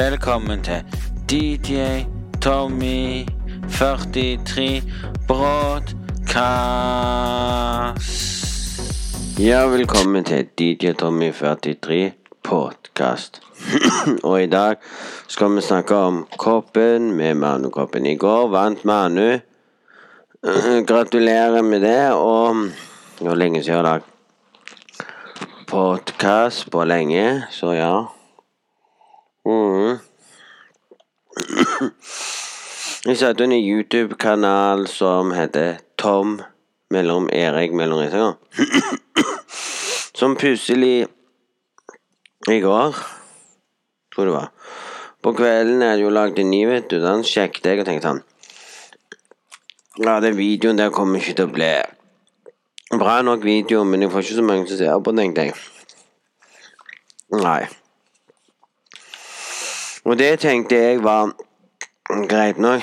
Velkommen til DJ Tommy 43 Broadcast. Ja, velkommen til DJ Tommy 43 Podcast. Og i dag skal vi snakke om koppen med Manu-koppen. I går vant Manu. Gratulerer med det. Og det var lenge siden har lagd podkast på lenge, så ja. Mm. Jeg satte en YouTube-kanal som heter Tom mellom Erik mellom Risager. Som plutselig i går, tror det var På kvelden er det jo lagd en ny, vet du. Den sjekket jeg og tenkte sånn Ja, den videoen der kommer ikke til å bli bra nok video, men jeg får ikke så mange som ser på, tenkte jeg. Nei. Og det tenkte jeg var greit nok.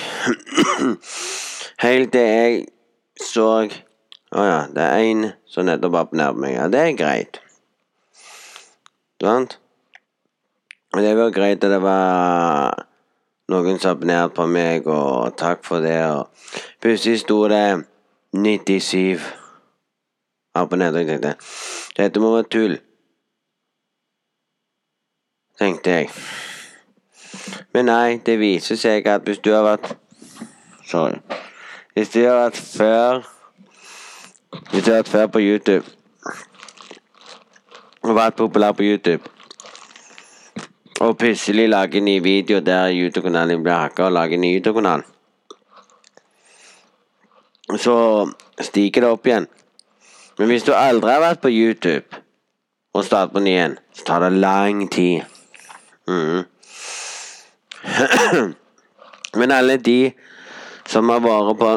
Helt til jeg så Å ja, det er én som nettopp abonnerte på meg. Ja, det er greit. Sant? Og det var greit at det var noen som abonnerte på meg, og takk for det. Og plutselig sto det 97 abonnenter. Jeg tenkte dette må være tull. Tenkte jeg. Men nei, det viser seg at hvis du har vært Sorry. Hvis du har vært før Hvis du har vært før på YouTube og vært populær på YouTube og plutselig lager en ny video der YouTube-kanalen din blir hacka, og lager en ny YouTube-kanal, så stiger det opp igjen. Men hvis du aldri har vært på YouTube og starter på ny igjen, så tar det lang tid. Mm. Men alle de som har vært på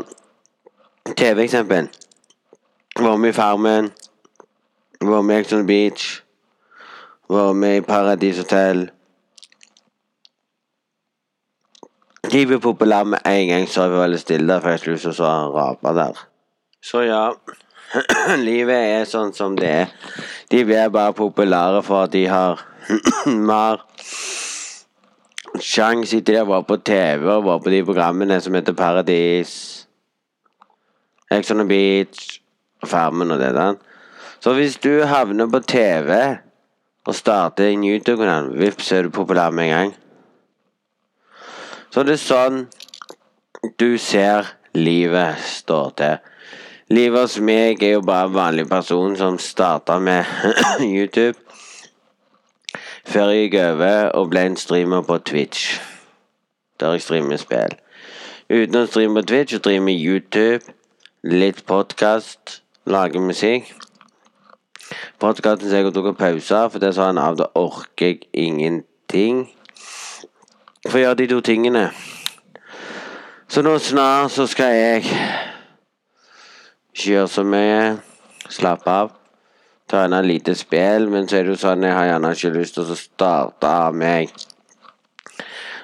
TV, eksempel Vært med i Farmen, vært med i Exxon Beach, vært med i Paradis Hotel De blir populære med en gang, så jeg var veldig stille for jeg skulle så rape der. Så ja. Livet er sånn som det er. De blir bare populære for at de har mer sjanse til å være på TV og være på de programmene som heter Paradis, Ex on the Beach, Farmen og det der. Så hvis du havner på TV og starter en YouTube-kanal, vips, er du populær med en gang. Så det er sånn du ser livet stå til. Livet hos meg er jo bare en vanlig person som starta med YouTube. Før jeg gikk over og ble en streamer på Twitch. Der jeg streamer spill. Uten å streame på Twitch, så streamer jeg YouTube, litt podkast, lager musikk. Podkasten som jeg tok en pause for det sa han av, da orker jeg ingenting. For å gjøre de to tingene. Så nå snart så skal jeg ikke gjøre så mye. Slappe av. Trene lite spill, men så er det jo sånn jeg har gjerne ikke lyst til å starte av meg.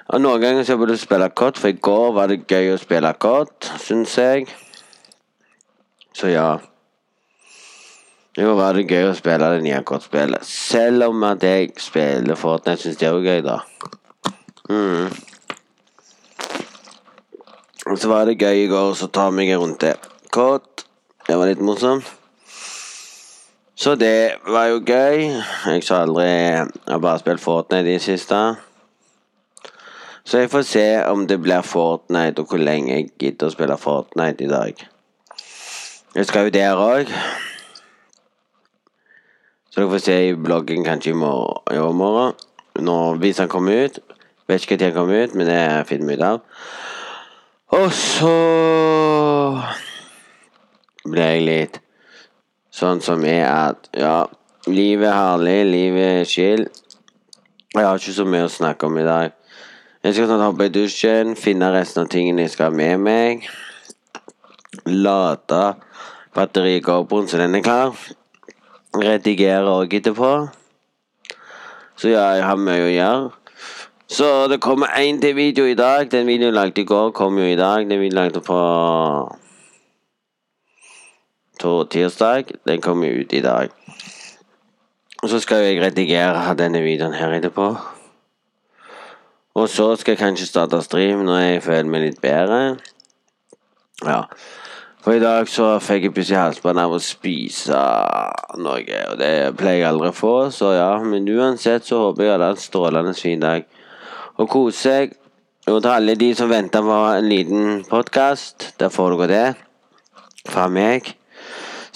Og Noen ganger så burde jeg spille kort, for i går var det gøy å spille kort, syns jeg. Så ja. Jo, var det gøy å spille det nye kortspillet. Selv om at jeg spiller Fortnite, syns det er jo gøy, da. Mm. Så var det gøy i går å ta meg rundt det. Kort. Det var litt morsomt. Så det var jo gøy. Jeg har aldri Jeg har bare spilt Fortnite i det siste. Så jeg får se om det blir Fortnite, og hvor lenge jeg gidder å spille Fortnite i dag. Jeg skal jo der òg. Så dere får se i bloggen kanskje i morgen. Overmorgen. Hvis han kommer ut. Vet ikke når han kommer ut, men det finner vi ut av. Og så ble jeg litt sånn som er at ja, livet er herlig, livet er chill. Jeg har ikke så mye å snakke om i dag. Jeg skal snart hoppe i dusjen, finne resten av tingene jeg skal ha med meg. Lade batteriet i GoProen så den er klar. Redigere òg etterpå. Så ja, jeg har mye å gjøre. Så det kommer én til video i dag. Den videoen lagde i går, kommer jo i dag. Den videoen lagde på tirsdag. Den kommer ut i dag. Og så skal jeg redigere denne videoen her etterpå. Og så skal jeg kanskje starte stream når jeg føler meg litt bedre. Ja. For i dag så fikk jeg plutselig halsbånd av å spise noe, og det pleier jeg aldri å få, så ja. Men uansett så håper jeg alle har en strålende fin dag. Og kose seg. Og til alle de som venter på en liten podkast, der får dere det fra meg.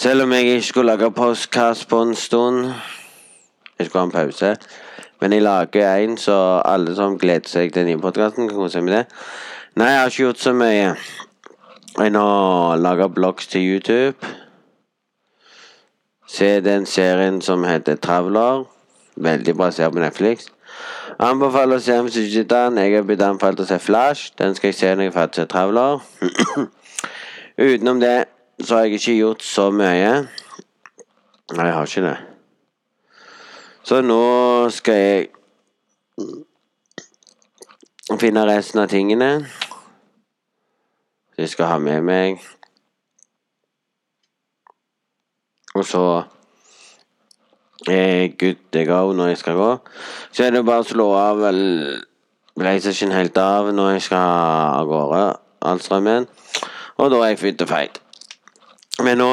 Selv om jeg ikke skulle lage postkast på en stund. Jeg skulle ha en pause. Men jeg lager en, så alle som gleder seg til den nye podkasten, kan kose seg med det. Nei, jeg har ikke gjort så mye enn å lage blogs til YouTube. Se den serien som heter Traveler. Veldig bra serie på Netflix. Anbefaler å se ikke den. Jeg har blitt anbefalt å se Flash. Den skal jeg se når jeg er ferdig med Traveler. Utenom det så har jeg ikke gjort så mye. Nei, jeg har ikke det. Så nå skal jeg finne resten av tingene jeg skal ha med meg. Og så er good to go når jeg skal gå. Så er det bare å slå av PlayStation helt av når jeg skal av gårde all strømmen. Og da er jeg fylt og feit. Men nå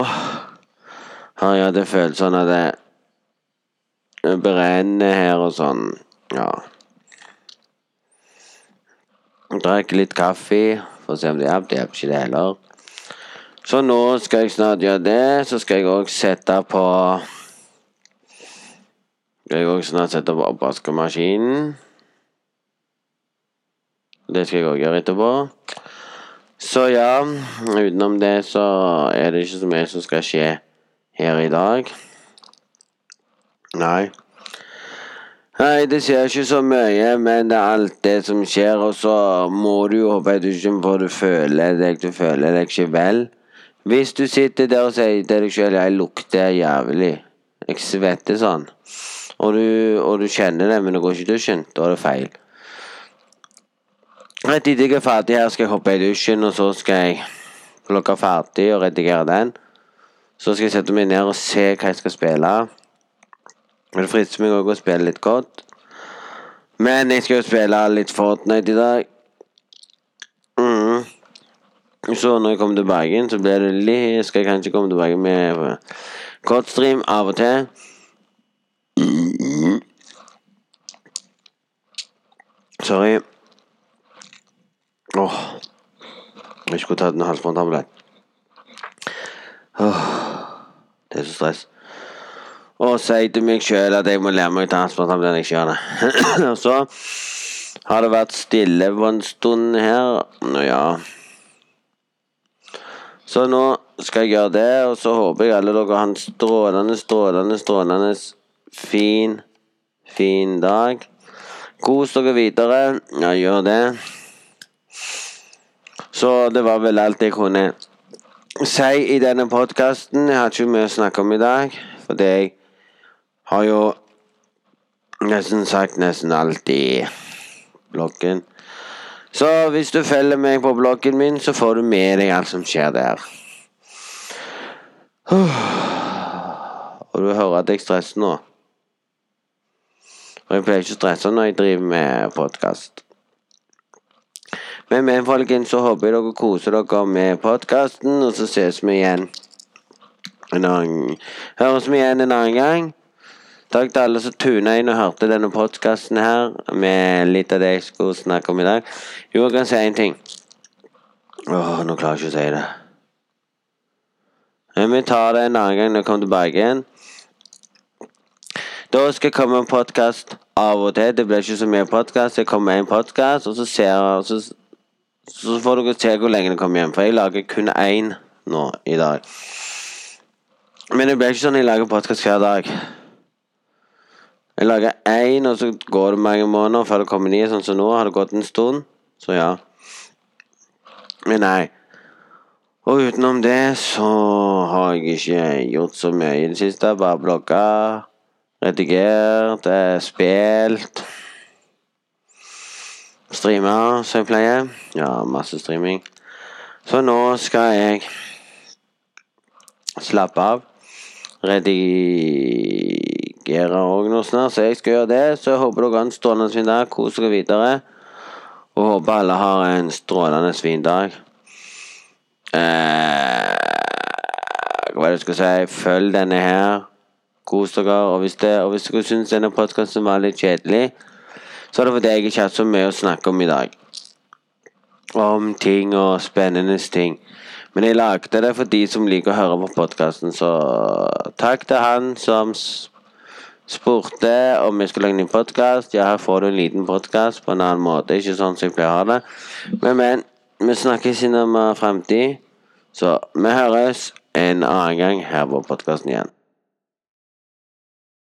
har jeg hatt følelsen av det brenner her og sånn. Ja. Drikke litt kaffe for å se om det hjelper. Det hjelper ikke det heller. Så nå skal jeg snart gjøre det. Så skal jeg òg sette på Skal jeg òg snart sette på oppvaskmaskinen. Det skal jeg òg gjøre etterpå. Så ja, utenom det så er det ikke så mye som skal skje her i dag. Nei. Nei, det skjer ikke så mye, men det er alt det som skjer, og så må du jo hoppe i dusjen for du føler deg Du føler deg ikke vel. Hvis du sitter der og sier til deg sjøl 'jeg lukter jævlig', jeg svetter sånn, og du, og du kjenner det, men du går ikke i dusjen, da er det feil. Rett etter jeg er ferdig her, skal jeg hoppe i dusjen, og så skal jeg lukke ferdig og redigere den. Så skal jeg sette meg ned og se hva jeg skal spille. Det frister meg òg å spille litt godt. Men jeg skal jo spille litt Fortnite i dag. Mm. Så når jeg kommer tilbake så blir det litt Skal jeg kanskje komme tilbake med kortstream av og til. Sorry. Åh. Jeg skulle tatt en halsbåndtablett. Det er så stress og si til meg sjøl at jeg må lære meg å ta halsbåndtablett. jeg det. og så har det vært stille på en stund her. Nå ja. Så nå skal jeg gjøre det, og så håper jeg alle dere har en strålende, strålende, strålende fin, fin dag. Kos dere videre. Ja, gjør det. Så det var vel alt jeg kunne si i denne podkasten. Jeg har ikke mye å snakke om i dag, fordi jeg har jo nesten sagt nesten alt i bloggen. Så hvis du følger meg på bloggen min, så får du med deg alt som skjer der. Og du hører at jeg stresser nå. Og jeg pleier ikke å stresse når jeg driver med podkast. Men med folkens, så håper jeg dere koser dere med podkasten, og så ses vi igjen en annen Høres vi igjen en annen gang. Takk til alle som tuna inn og hørte denne podkasten her med litt av det jeg skulle snakke om i dag. Jo, jeg kan si én ting. Åh, nå klarer jeg ikke å si det. Men vi tar det en annen gang når jeg kommer tilbake igjen. Da skal jeg komme en podkast av og til. Det blir ikke så mye podkast. Jeg kommer med en podkast, og så ser så, så får dere se hvor lenge det kommer hjem. For jeg lager kun én nå i dag. Men det blir ikke sånn jeg lager podkast hver dag. Jeg lager én, og så går det mange måneder før det kommer nye, sånn som nå. Har det gått en stund, så ja. Men nei. Og utenom det så har jeg ikke gjort så mye i det siste. Bare blogga, redigert, spilt. Streama, som jeg pleier. Ja, masse streaming. Så nå skal jeg slappe av. Redig redigere òg nå snart, så jeg skal gjøre det. Så jeg håper dere har en strålende fin dag. Kos dere videre. Og håper alle har en strålende fin dag. Eh, hva er det jeg skal si? Følg denne her. Kos dere. Og hvis, og hvis dere syns denne podkasten var litt kjedelig, så er det fordi jeg ikke har så mye å snakke om i dag. Om ting og spennende ting. Men jeg lagde det for de som liker å høre på podkasten, så takk til han som spurte om jeg skulle lage en podkast. Ja, her får du en liten podkast på en annen måte, ikke sånn som jeg pleier å ha det. Men, men, vi snakkes innom fremtid. Så vi høres en annen gang her på podkasten igjen.